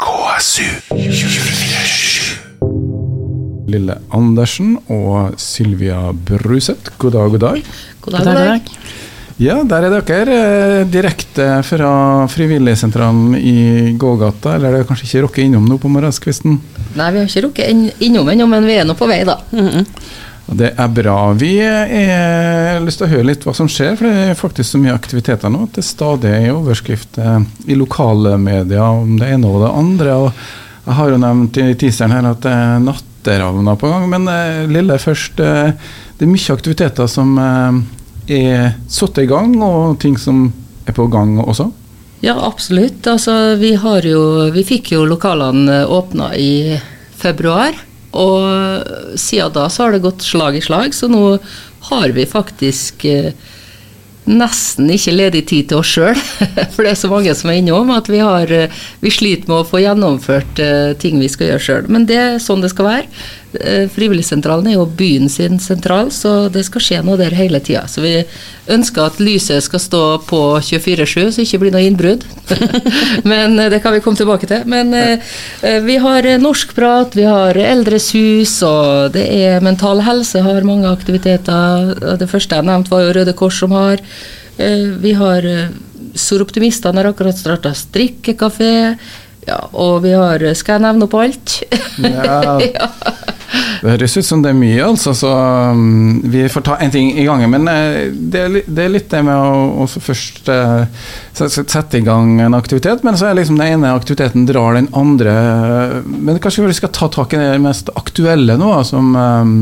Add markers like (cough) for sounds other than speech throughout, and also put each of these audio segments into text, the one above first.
KSU 247. Lille Andersen og Sylvia Bruseth, god dag, god dag. God dag, god dag. Ja, der er dere eh, direkte fra Frivilligsentralen i gågata. Eller det er kanskje ikke rukket innom nå på morgenskvisten? Nei, vi har ikke rukket inn- innom ennå, men vi er nå på vei, da. Og Det er bra. Vi er- har lyst til å høre litt hva som skjer, for det er faktisk så mye aktiviteter nå at det stadig er overskrift eh, i lokale medier om det ene og det andre. og Jeg har jo nevnt i teaseren her at det er natteravner på gang, men eh, Lille først. eh, Det er mye aktiviteter som eh, er satt i gang, og ting som er på gang også. Ja, absolutt. Altså, vi jo Vi fikk jo lokalene åpna i februar. Og siden da så har det gått slag i slag, så nå har vi faktisk eh, nesten ikke ledig tid til oss sjøl. (laughs) For det er så mange som er innom at vi, har, eh, vi sliter med å få gjennomført eh, ting vi skal gjøre sjøl. Men det er sånn det skal være. Eh, Frivilligsentralen er jo byen sin sentral, så det skal skje noe der hele tida. Så vi ønsker at lyset skal stå på 24-7, så det ikke blir noe innbrudd. (laughs) Men eh, det kan vi komme tilbake til. Men eh, vi har norskprat, vi har Eldres hus, og det er Mental Helse har mange aktiviteter. Det første jeg nevnte, var jo Røde Kors som har. Vi har Soroptimistene har akkurat starta strikkekafé. Ja, og vi har Skal jeg nevne opp alt? Ja. (laughs) Ja. Det høres ut som det er mye, altså. Så um, vi får ta en ting i gangen. Men eh, det, er, det er litt det med å også først eh, sette i gang en aktivitet, men så er liksom den ene aktiviteten drar den andre. Men kanskje vi skal ta tak i det mest aktuelle nå, som har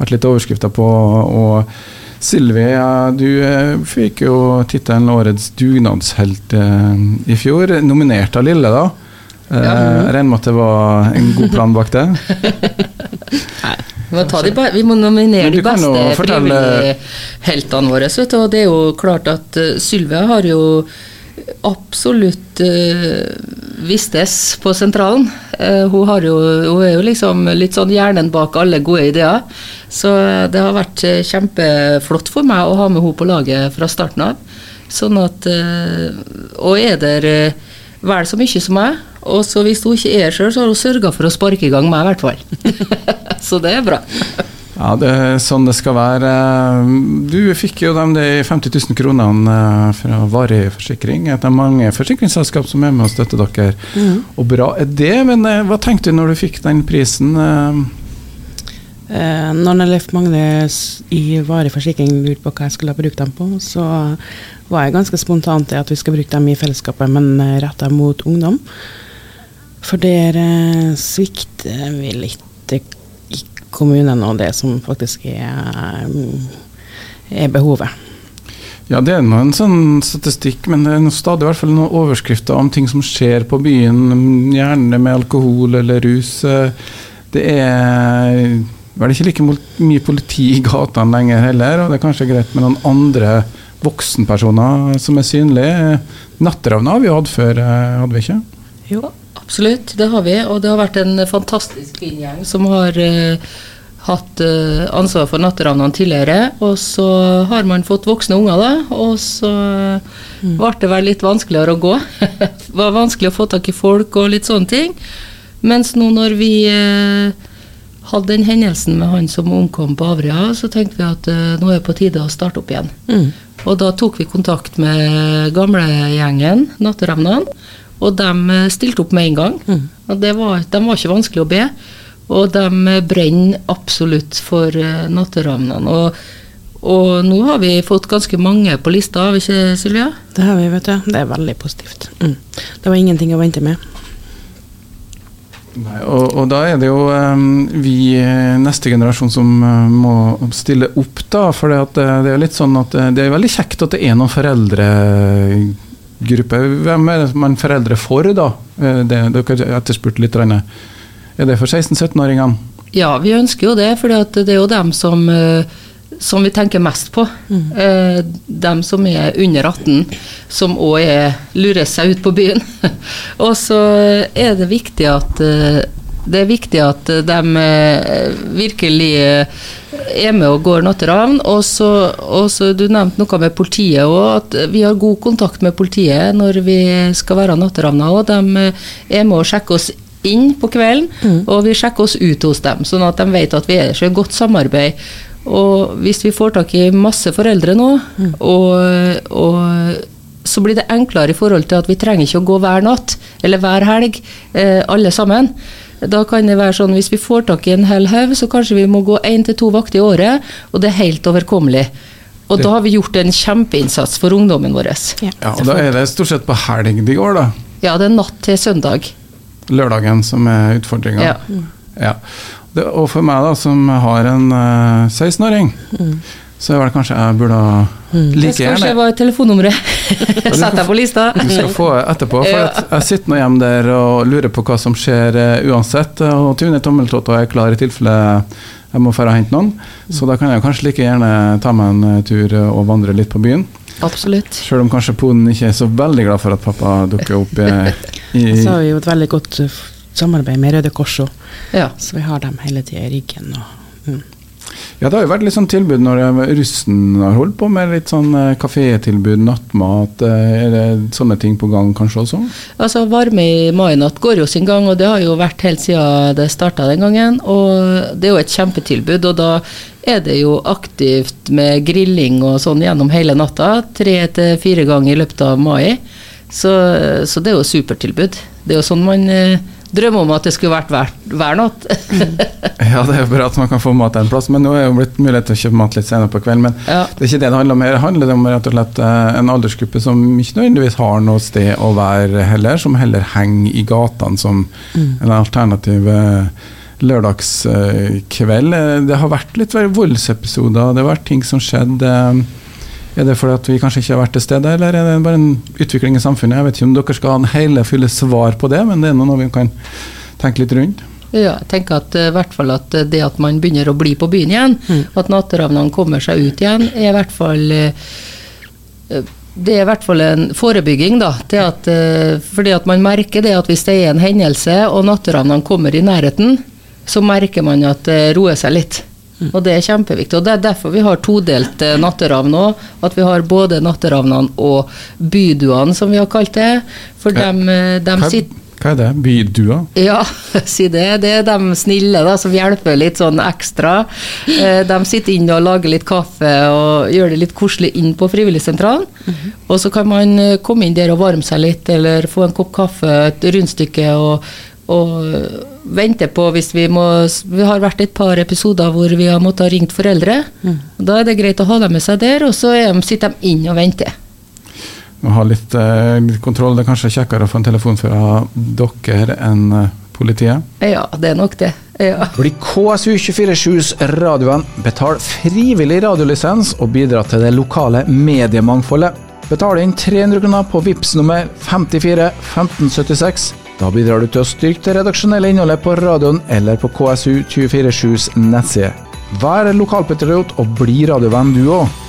vært litt overskrifter på. og Silvi, du eh, fikk jo tittelen Årets dugnadshelt eh, i fjor. Nominert av Lille, da. Ja. Regner med at det var en god plan bak det? (laughs) Vi må, de, vi må nominere de beste fortelle- frivillige heltene våre. Du, og det er jo klart at uh, Sylvia har jo absolutt uh, vistes på sentralen. Uh, hun, har jo, hun er jo liksom litt sånn hjernen bak alle gode ideer. Så eh, det har vært eh, kjempeflott for meg å ha med henne på laget fra starten av. Sånn at eh, Og er der eh, vel så mye som meg. Og så hvis hun ikke er sjøl, så har hun sørga for å sparke i gang meg, i hvert fall. (laughs) så det er bra. Ja, det er sånn det skal være. Du fikk jo de de 50 000 kronene eh, fra Varig forsikring. Det er mange forsikringsselskap som er med og støtter dere. Og bra er det, men eh, hva tenkte du når du fikk den prisen? eh? Eh, når Leif Magne i Varig forsikring lurte på hva jeg skulle ha brukt dem på, så var jeg ganske spontant til at vi skal bruke dem i fellesskapet, men retta mot ungdom. For der eh, svikter vi litt i kommunene kommunen og det som faktisk er, mm, er behovet. Ja, det er nå en sånn statistikk, men det er stadig i hvert fall noen overskrifter om ting som skjer på byen, gjerne med alkohol eller rus. Det er vel ikke like mye politi i gatene lenger heller, og det er kanskje greit med noen andre voksenpersoner som er synlige. Natteravna har vi hatt før, eh, hadde vi ikke? Jo, absolutt. Det har vi. Og det har vært en fantastisk fin gjeng som har uh, hatt uh, ansvar for natteravnene tidligere. Og så har man fått voksne unger, da. Og så ble det vel litt vanskeligere å gå. (laughs) det var vanskelig å få tak i folk og litt sånne ting. Mens nå når vi uh, hadde den hendelsen med han som omkom på Averøya, så tenkte vi at uh, nå er det på tide å starte opp igjen. Mm. Og da tok vi kontakt med gamlegjengen, Natteravnene, og de eh, stilte opp med en gang. Mm. Og det var, de var ikke vanskelig å be, og de eh, brenner absolutt for eh, Natteravnene. Og, og nå har vi fått ganske mange på lista, har vi ikke Sylvia? Det har vi, vet du. Det er veldig positivt. Mm. Det var ingenting å vente med. Nei, og, og da er det jo um, vi, neste generasjon, som uh, må stille opp, da. For det, det er litt sånn at det er veldig kjekt at det er noen foreldregrupper. Hvem er det man foreldre for, da? Eh, Det, dere etterspurte litt. Er det for 16-17-åringene? Ja, vi ønsker jo det, for det er jo dem som, eh, som vi tenker mest på. Mm. dem som er under 18, som òg lurer seg ut på byen. (laughs) og så er det viktig at eh, det er viktig at de eh, virkelig er med og går natteravn. Og så, og så Du nevnte noe med politiet òg, at vi har god kontakt med politiet når vi skal være natteravner òg. De er med og sjekker oss inn på kvelden, og vi sjekker oss ut hos dem, sånn at de vet at vi er så i godt samarbeid. Og hvis vi får tak i masse foreldre nå, og, og så blir det enklere i forhold til at vi trenger ikke å gå hver natt eller hver helg, eh, alle sammen. Da kan det være sånn hvis vi får tak i en hel haug, så kanskje vi må gå én til to vakter i året, og det er helt overkommelig. Og da har vi gjort en kjempeinnsats for ungdommen vår. Ja. Ja, og da er det stort sett på helg de går, da. Ja, det er natt til søndag. Lørdagen som er utfordringa. Ja. Ja. Og for meg, da, som har en uh, 16-åring, så er vel kanskje jeg burde Det like skal kanskje gjerne være telefonnummeret. (laughs) Sett deg på lista. Du skal få etterpå, for Ja. jeg sitter nå hjemme der og lurer på hva som skjer uh, uansett. Og Tune Tommeltotta er klar i tilfelle jeg må dra og hente noen. Så da kan jeg kanskje like gjerne ta meg en eh, tur eh, og vandre litt på byen. Absolutt. Selv om kanskje poden ikke er så veldig glad for at pappa dukker opp i, (laughs) Så har vi jo et veldig godt samarbeid med Røde Kors òg, Ja. så vi har dem hele tida i ryggen. Og, mm. Ja, det har jo vært litt sånn tilbud når eh, russen har holdt på med litt sånn eh, kafétilbud, nattmat. eh, Er det sånne ting på gang kanskje også? Altså Varme i mai-natt går jo sin gang, og det har jo vært helt siden det starta den gangen. Og det er jo et kjempetilbud, og da er det jo aktivt med grilling og sånn gjennom hele natta. Tre til fire ganger i løpet av mai. Så, så det er jo supertilbud. Det er jo sånn man drømmer om at det skulle vært hver, hver natt. (laughs) Ja, det er jo bra at man kan få mat en plass, men nå er det jo blitt mulighet til å kjøpe mat litt senere på kvelden. Men Ja. det er ikke det det handler om her. Det handler om rett og slett eh, en aldersgruppe som ikke nødvendigvis har noe sted å være heller, som heller henger i gatene som en alternativ eh, lørdagskveld. Eh, Det har vært litt voldsepisoder, det har vært ting som skjedde. Er det fordi at vi kanskje ikke har vært til stede, eller er det bare en utvikling i samfunnet? Jeg vet ikke om dere skal ha en hele fulle svar på det, men det er noe vi kan tenke litt rundt. Ja, jeg tenker at eh, i hvert fall at eh, det at man begynner å bli på byen igjen, at natteravnene kommer seg ut igjen, er i hvert fall eh, det er i hvert fall en forebygging, da. Det at, fordi at man merker det at hvis det er en hendelse og natteravnene kommer i nærheten, så merker man at det roer seg litt. Og det er kjempeviktig. Og det er derfor vi har todelt eh, natteravn nå. At vi har både natteravnene og byduene, som vi har kalt det. For Ja. dem, eh, dem Hva, sitter hva er det? Bydua? ja, (laughs) si det. Det er de snille da, som hjelper litt sånn ekstra. Eh, De sitter inne og lager litt kaffe og gjør det litt koselig inn på Frivilligsentralen. Og så kan man komme inn der og varme seg litt, eller få en kopp kaffe, et rundstykke og, og vente på hvis vi må Vi har vært et par episoder hvor vi har måttet ha ringt foreldre. Da er det greit å ha dem med seg der, og så er de, sitter de inn og venter. Må ha litt, eh, litt kontroll. Det er kanskje kjekkere å få en telefon fra dere enn eh, politiet. Ja, det er nok det. Ja. Bli KSU247s radioen. Betal frivillig radiolisens og bidra til det lokale mediemangfoldet. Betal inn 300 kroner på VIPS nummer 54 1576. Da bidrar du til å styrke det redaksjonelle innholdet på radioen eller på KSU247s nettside. Vær lokalpatriot og bli radiovenn du òg.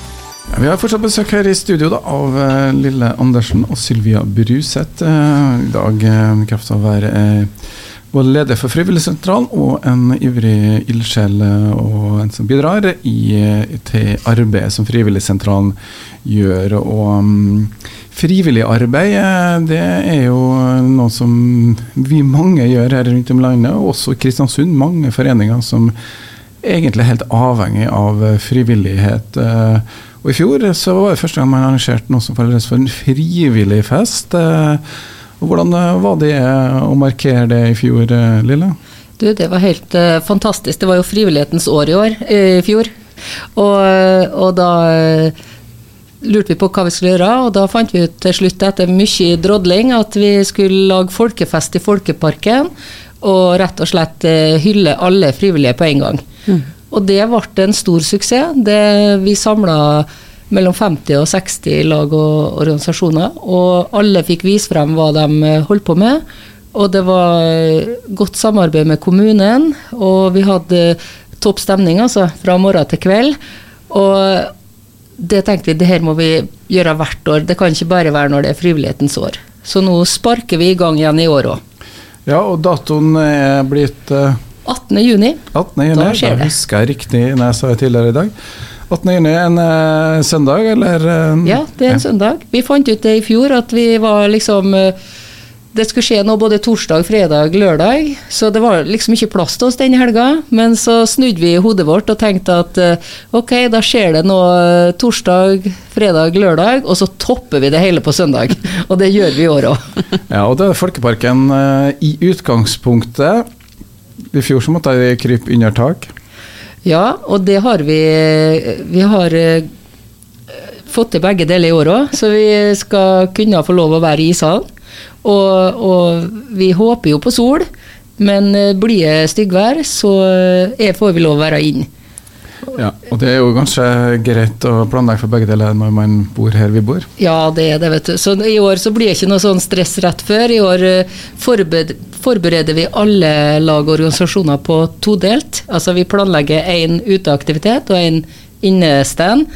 Ja, vi har fortsatt besøk her i studio da, av eh, Lille Andersen og Sylvia Bruseth. eh, I dag i kraft av å være eh, både leder for Frivilligsentralen og en ivrig ildsjel eh, og en som bidrar i, eh, til arbeidet som Frivilligsentralen gjør. Og um, frivillig arbeid, eh, det er jo noe som vi mange gjør her rundt om landet, og også Kristiansund. Mange foreninger som egentlig er helt avhengig av eh, frivillighet. eh, Og I fjor så var det første gang man arrangerte noe som kalles for en frivillig fest. eh, Hvordan var det å markere det i fjor, Lille? Du, det var helt fantastisk. Det var jo frivillighetens år i år, i fjor. Og, og da lurte vi på hva vi skulle gjøre, og da fant vi ut til slutt etter mye drodling at vi skulle lage folkefest i Folkeparken. Og rett og slett eh, hylle alle frivillige på en gang. Og det ble en stor suksess. Det, vi samla mellom 50 og 60 lag og organisasjoner, og alle fikk vise frem hva de eh, holdt på med. Og det var eh, godt samarbeid med kommunen, og vi hadde topp stemning altså, fra morgen til kveld. Og det tenkte vi, det her må vi gjøre hvert år. Det kan ikke bare være når det er frivillighetens år. Så nå sparker vi i gang igjen i år òg. Ja, og datoen er blitt eh, 18. juni. 18. juni, Da da, skjer det. husker jeg riktig når jeg sa det tidligere i dag. 18. juni, en eh, søndag, eller? eh, Ja, det er en søndag. Vi fant ut det i fjor, at vi var liksom eh, Det skulle skje noe både torsdag, fredag, lørdag, så det var liksom ikke plass til oss den helga. Men så snudde vi hodet vårt og tenkte at eh, ok, da skjer det noe eh, torsdag, fredag, lørdag, og så topper vi det hele på søndag. (laughs) Og det gjør vi i år òg. (laughs) Ja, og det er Folkeparken eh, i utgangspunktet. I fjor så måtte jeg krype under tak. Ja, og det har vi Vi har fått til begge deler i år òg, så vi skal kunne få lov å være i ishallen. Og, og vi håper jo på sol, men eh, blir det styggvær, så eh, får vi lov å være inn. Ja, og det er jo kanskje greit å planlegge for begge deler når man bor her vi bor. Ja, det er det, vet du. Så i år så blir det ikke noe sånn stress rett før. I år eh, forbereder vi alle lag og organisasjoner på todelt. Altså vi planlegger én uteaktivitet og én innestand.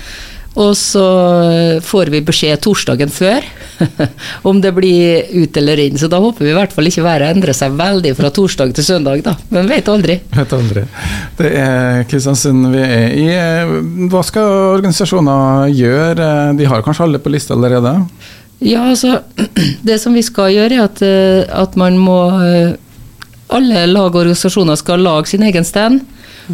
Og så får vi beskjed torsdagen før (laughs) om det blir ut eller inn. Så da håper vi i hvert fall ikke været endrer seg veldig fra torsdag til søndag, da. Men vet aldri. Vet aldri. Det er Kristiansund vi er i. Hva skal organisasjoner gjøre? De har kanskje alle på lista allerede? Ja, altså (clears throat) Det som vi skal gjøre, er at, eh, at man må eh, Alle lag og organisasjoner skal lage sin egen stand.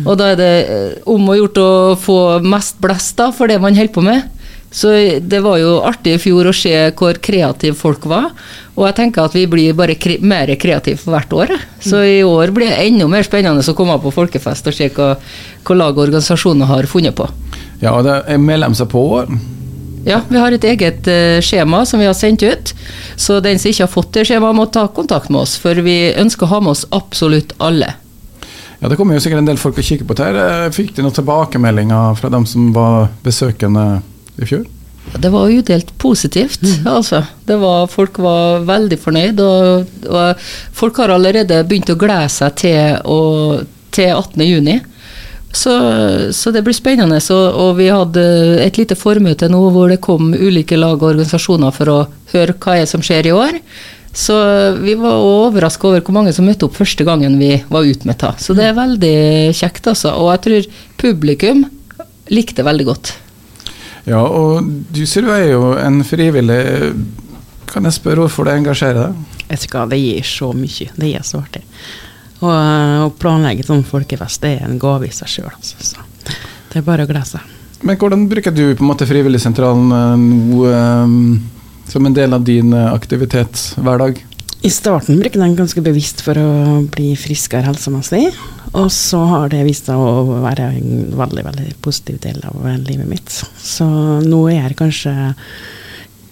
Og da er det eh, om å gjort å få mest blest da, for det man holder på med. Så det var jo artig i fjor å se hvor kreative folk var. Og jeg tenker at vi blir bare kre mer kreative for hvert år. Så i år blir det enda mer spennende å komme på folkefest og se hva, hva lag og organisasjoner har funnet på. Ja, og det er melder seg på. Ja, vi har et eget eh, skjema som vi har sendt ut. Så den som ikke har fått det skjemaet, må ta kontakt med oss, for vi ønsker å ha med oss absolutt alle. Ja, Det kommer jo sikkert en del folk å kikke på det her. Eh, Fikk de noen tilbakemeldinger fra dem som var besøkende i fjor? Det var jo delt positivt, altså. Det var, folk var veldig fornøyd, og, og folk har allerede begynt å glede seg til, å- til 18. juni. Så, så det blir spennende. Så, og vi hadde et lite formøte nå hvor det kom ulike lag og organisasjoner for å høre hva er som skjer i år. Så vi var overraska over hvor mange som møtte opp første gangen vi var ute med det. Så det er veldig kjekt, altså. Og jeg tror publikum likte veldig godt. Ja, og du sier du er jo en frivillig. Kan jeg spørre hvorfor det engasjerer deg? Vet ikke, det gir så mye. Det er så artig. Og å planlegge sånn folkefest, det er en gave i seg sjøl, altså. Det er bare å glede seg. Men hvordan bruker du på en måte Frivilligsentralen eh, nå eh, som en del av din eh, aktivitet hver dag? I starten brukte jeg den ganske bevisst for å bli friskere helsemessig. Og så har det vist seg å være en veldig veldig positiv del av livet mitt. Så nå er jeg kanskje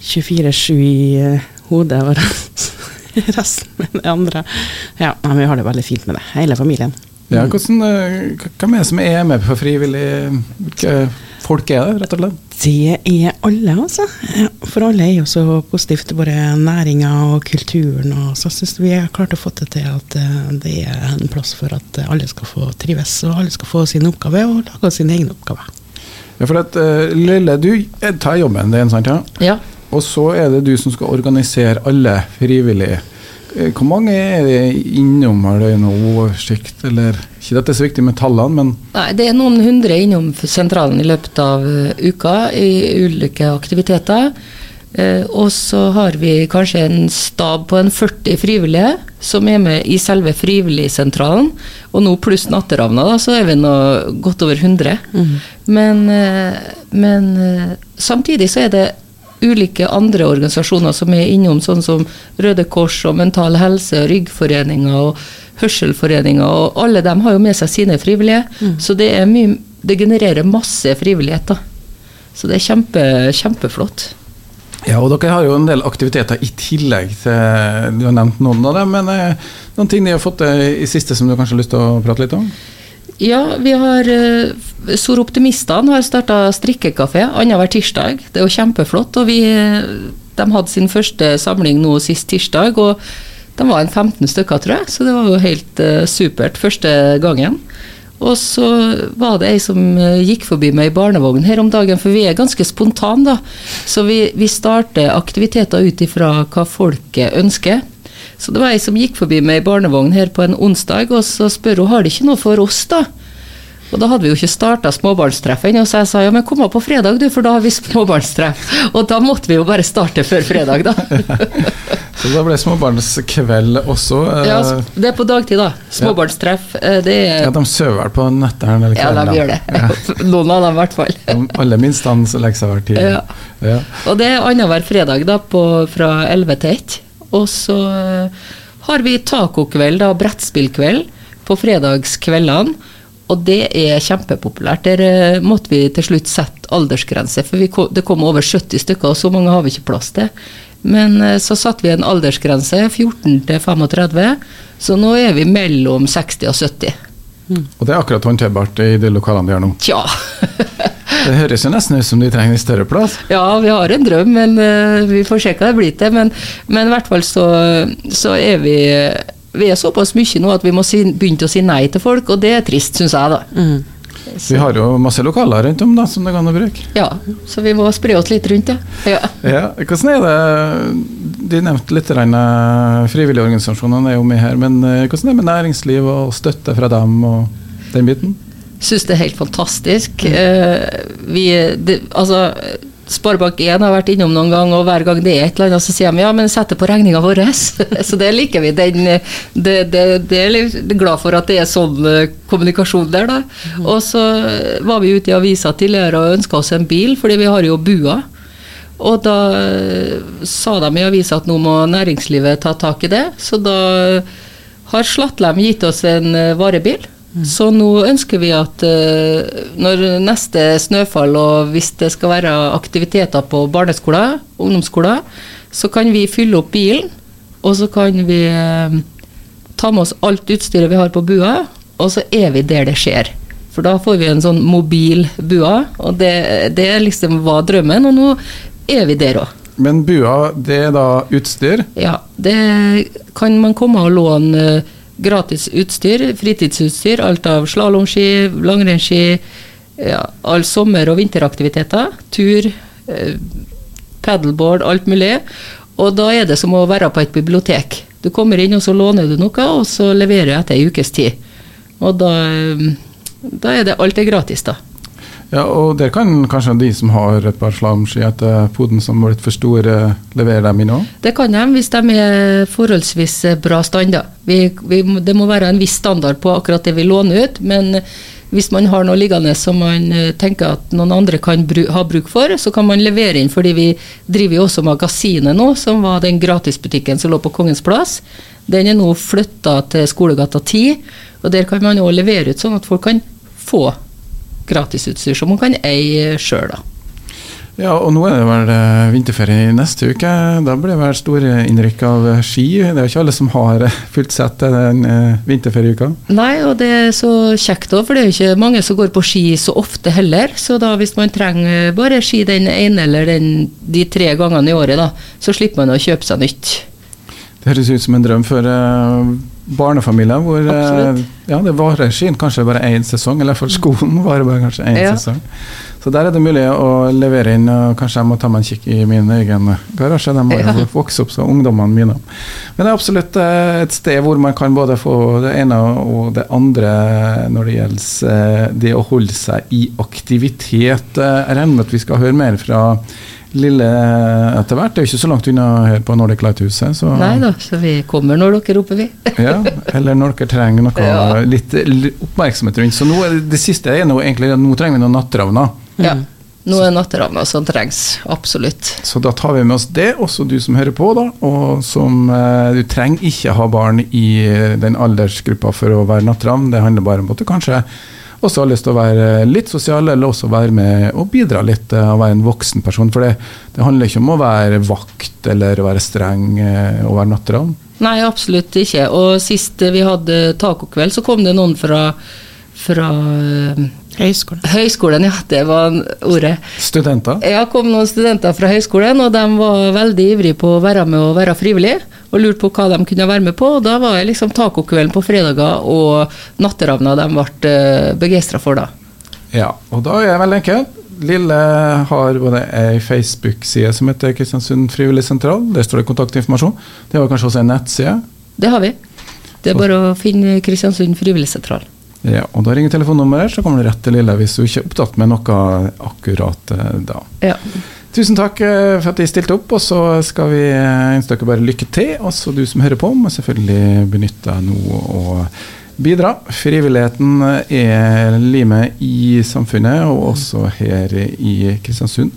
24-7 i eh, hodet og (laughs) resten med det andre. Ja, men vi har det veldig fint med det, hele familien. Ja, hvordan, eh, hva- Hvem er det som er med på frivillig? Hvilke folk er det, rett og slett? Det er alle, altså. For alle er jo så positivt, både næringa og kulturen. Og så syns vi har klart å få det til at eh, det er en plass for at alle skal få trives, og alle skal få sin oppgave og lage sin egen oppgave. Ja, for at, eh, Lille, du tar jobben din, sant? ja? Ja. Og så er det du som skal organisere alle frivillige. Eh, Hvor mange er det innom, har du noe oversikt, eller Ikke dette er så viktig med tallene, men Nei, det er noen hundre innom sentralen i løpet av eh, uka i ulike aktiviteter. Eh, og så har vi kanskje en stab på en 40 frivillige som er med i selve frivilligsentralen. Og nå pluss Natteravna, da, så er vi nå godt over 100. Men, eh, men eh, samtidig så er det ulike andre organisasjoner som er innom, sånn som Røde Kors og Mental Helse og Ryggforeninga og Hørselforeninga, og alle dem har jo med seg sine frivillige. Så det er mye Det genererer masse frivillighet, da. Så det er kjempe, kjempeflott. Ja, og dere har jo en del aktiviteter i tillegg til Du har nevnt noen av dem, men eh, noen ting de har fått i siste som du kanskje har lyst til å prate litt om? Ja, vi har uh, Store Optimistene har starta strikkekafé annenhver tirsdag. Det er jo kjempeflott. Og vi, eh, de hadde sin første samling nå sist tirsdag, og de var en 15 stykker, tror jeg. Så det var jo helt uh, supert første gangen. Og så var det ei som eh, gikk forbi meg i barnevogn her om dagen, for vi er ganske spontane, da. Så vi, vi starter aktiviteter ut ifra hva folket ønsker. Så det var ei som gikk forbi med ei barnevogn her på en onsdag, og så spør hun har de ikke noe for oss, da. Og da hadde vi jo ikke starta småbarnstreff ennå, så jeg sa ja, men kom opp på fredag, du, for da har vi småbarnstreff. (laughs) Og da måtte vi jo bare starte før fredag, da. (laughs) (laughs) Så da ble småbarnskveld også. eh, Ja, det er på dagtid, da. Småbarnstreff. eh, Det er ja, de sover vel på nettene eller Ja, de gjør det. Noen av dem, i hvert fall. De aller minste legger seg hver tid. Ja. Ja. Og det er annenhver fredag da, på, fra 11 til 1. Og så eh, har vi tacokveld, da, brettspillkveld, på fredagskveldene. Og det er kjempepopulært. Der eh, måtte vi til slutt sette aldersgrense, for vi kom, det kom over 70 stykker, og så mange har vi ikke plass til. Men eh, så satte vi en aldersgrense, 14 til 35, så nå er vi mellom 60 og 70. Og det er akkurat håndterbart i de lokalene de har nå. Tja. (laughs) Det høres jo nesten ut som de trenger en større plass. Ja, vi har en drøm, men uh, vi får se hva det blir til. Men, men i hvert fall så, så er vi Vi er såpass mye nå at vi må si, begynne å si nei til folk, og det er trist, syns jeg, da. Mm. Vi har jo masse lokaler rundt om da, som det kan å bruke. Ja, så vi må spre oss litt rundt, ja. ja. Ja, hvordan er det De nevnte litt eh, frivillige organisasjonene er jo med her, men eh, hvordan er det med næringsliv og støtte fra dem og den biten? Syns det er helt fantastisk. Eh, vi, det, altså, Sparebank1 har vært innom noen gang, og hver gang det er et eller annet, så sier de ja, men sett det på regninga vår. (laughs) så det liker vi. Den, det, det, det er litt glad for at det er sånn eh, kommunikasjon der, da. Og så var vi ute i avisa tidligere og ønska oss en bil, fordi vi har jo bua. Og da eh, sa de i avisa at nå må næringslivet ta tak i det. Så da har Slattlem gitt oss en eh, Så nå ønsker vi at eh, når neste snøfall, og hvis det skal være aktiviteter på barneskoler, ungdomsskoler, så kan vi fylle opp bilen, og så kan vi eh, ta med oss alt utstyret vi har på bua, og så er vi der det skjer. For da får vi en sånn mobil bua, og det, det liksom var drømmen, og nå er vi der òg. Men bua, det er da utstyr. Ja, det kan man komme og låne eh, gratis utstyr, fritidsutstyr, alt av slalåmski, langrennsski, ja, all sommer- og vinteraktiviteter, tur, eh, paddleboard, alt mulig. Og da er det som å være på et bibliotek. Du kommer inn, og så låner du noe, og så leverer jeg etter ei ukes tid. Og da, eh, da er det alt er gratis, da. Ja, og der kan kanskje de som har et par slalåmski etter poden som er litt for store, levere dem inn òg? Det kan de hvis de er forholdsvis eh, bra stand. Det må være en viss standard på akkurat det vi låner ut, men hvis man har noe liggende som man eh, tenker at noen andre kan bru, ha bruk for, så kan man levere inn, fordi vi driver jo også Magasinet nå, som var den gratisbutikken som lå på Kongens plass. Den er nå flytta til Skolegata 10, og der kan man òg levere ut sånn at folk kan få gratisutstyr som man kan eie sjøl, da. Ja, og nå er det vel eh, vinterferie neste uke. Da blir det vel store innrykk av eh, ski. Det er jo ikke alle som har eh, fullt sett den vinterferieuka. Nei, og det er så kjekt òg, for det er jo ikke mange som går på ski så ofte heller. Så da hvis man trenger bare ski den ene eller den, de tre gangene i året, da, så slipper man å kjøpe seg nytt. Det høres ut som en drøm for barnefamilier hvor eh, ja, det varer skien kanskje bare én sesong, eller iallfall skolen skoen (laughs) varer bare kanskje én Ja. sesong. Så der er det mulig å levere inn, og kanskje jeg må ta meg en kikk i min egen garasje. De har jo Ja. vokst opp som ungdommene mine. Men det er absolutt eh, et sted hvor man kan både få det ene og det andre når det gjelder eh, det å holde seg i aktivitet. Jeg regner med at vi skal høre mer fra Lille etter hvert. Det er jo ikke så langt unna her på Nordic Lighthuset. Så Nei da, så vi kommer når dere roper, vi. (laughs) ja, eller når dere trenger noe Ja. litt, oppmerksomhet rundt. Så nå, er det- det siste er nå egentlig at nå trenger vi noen natteravner. Ja. Nå er natteravna som trengs. Absolutt. Så da tar vi med oss det, også du som hører på, da. Og som eh, Du trenger ikke ha barn i eh, den aldersgruppa for å være natteravn. Det handler bare om at du kanskje også har lyst til å være litt sosial, eller også være med og bidra litt eh, og være en voksen person. For det, det handler ikke om å være vakt eller være streng eh, og være natteravn. Nei, absolutt ikke. Og sist vi hadde tacokveld, så kom det noen fra, fra Høyskolen. Høyskolen, ja, det var ordet. Studenter. Ja, kom noen studenter fra høyskolen, og de var veldig ivrige på å være med og være frivillige. Og lurte på hva de kunne være med på. Og da var det liksom tacokvelden på fredager og natteravna de ble begeistra for, da. Ja, og da er det veldig enkelt. Lille har både ei Facebook-side som heter Kristiansund frivillig sentral. Der står det kontaktinformasjon. Det har kanskje også en nettside. det har vi. Det er bare å finne Kristiansund frivilligsentral. Ja, og Da ringer telefonnummeret, så kommer du rett til Lille hvis du ikke er opptatt med noe akkurat eh, da. Ja. Tusen takk eh, for at de stilte opp, og så skal vi eh, ønske bare lykke til. Også du som hører på, må selvfølgelig benytte deg nå og bidra. Frivilligheten er limet i samfunnet, og også her i Kristiansund.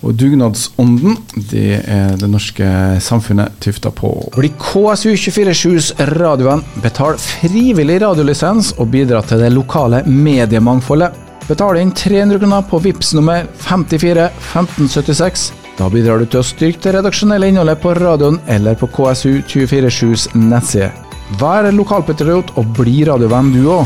Og dugnadsånden, det er det norske samfunnet tufta på. Bli KSU247s radioen. Betal frivillig radiolisens og bidra til det lokale mediemangfoldet. Betal inn 300 kroner på VIPS nummer 54 1576. Da bidrar du til å styrke det redaksjonelle innholdet på radioen eller på KSU247s nettside. Vær lokalpatriot og bli radiovenn du òg.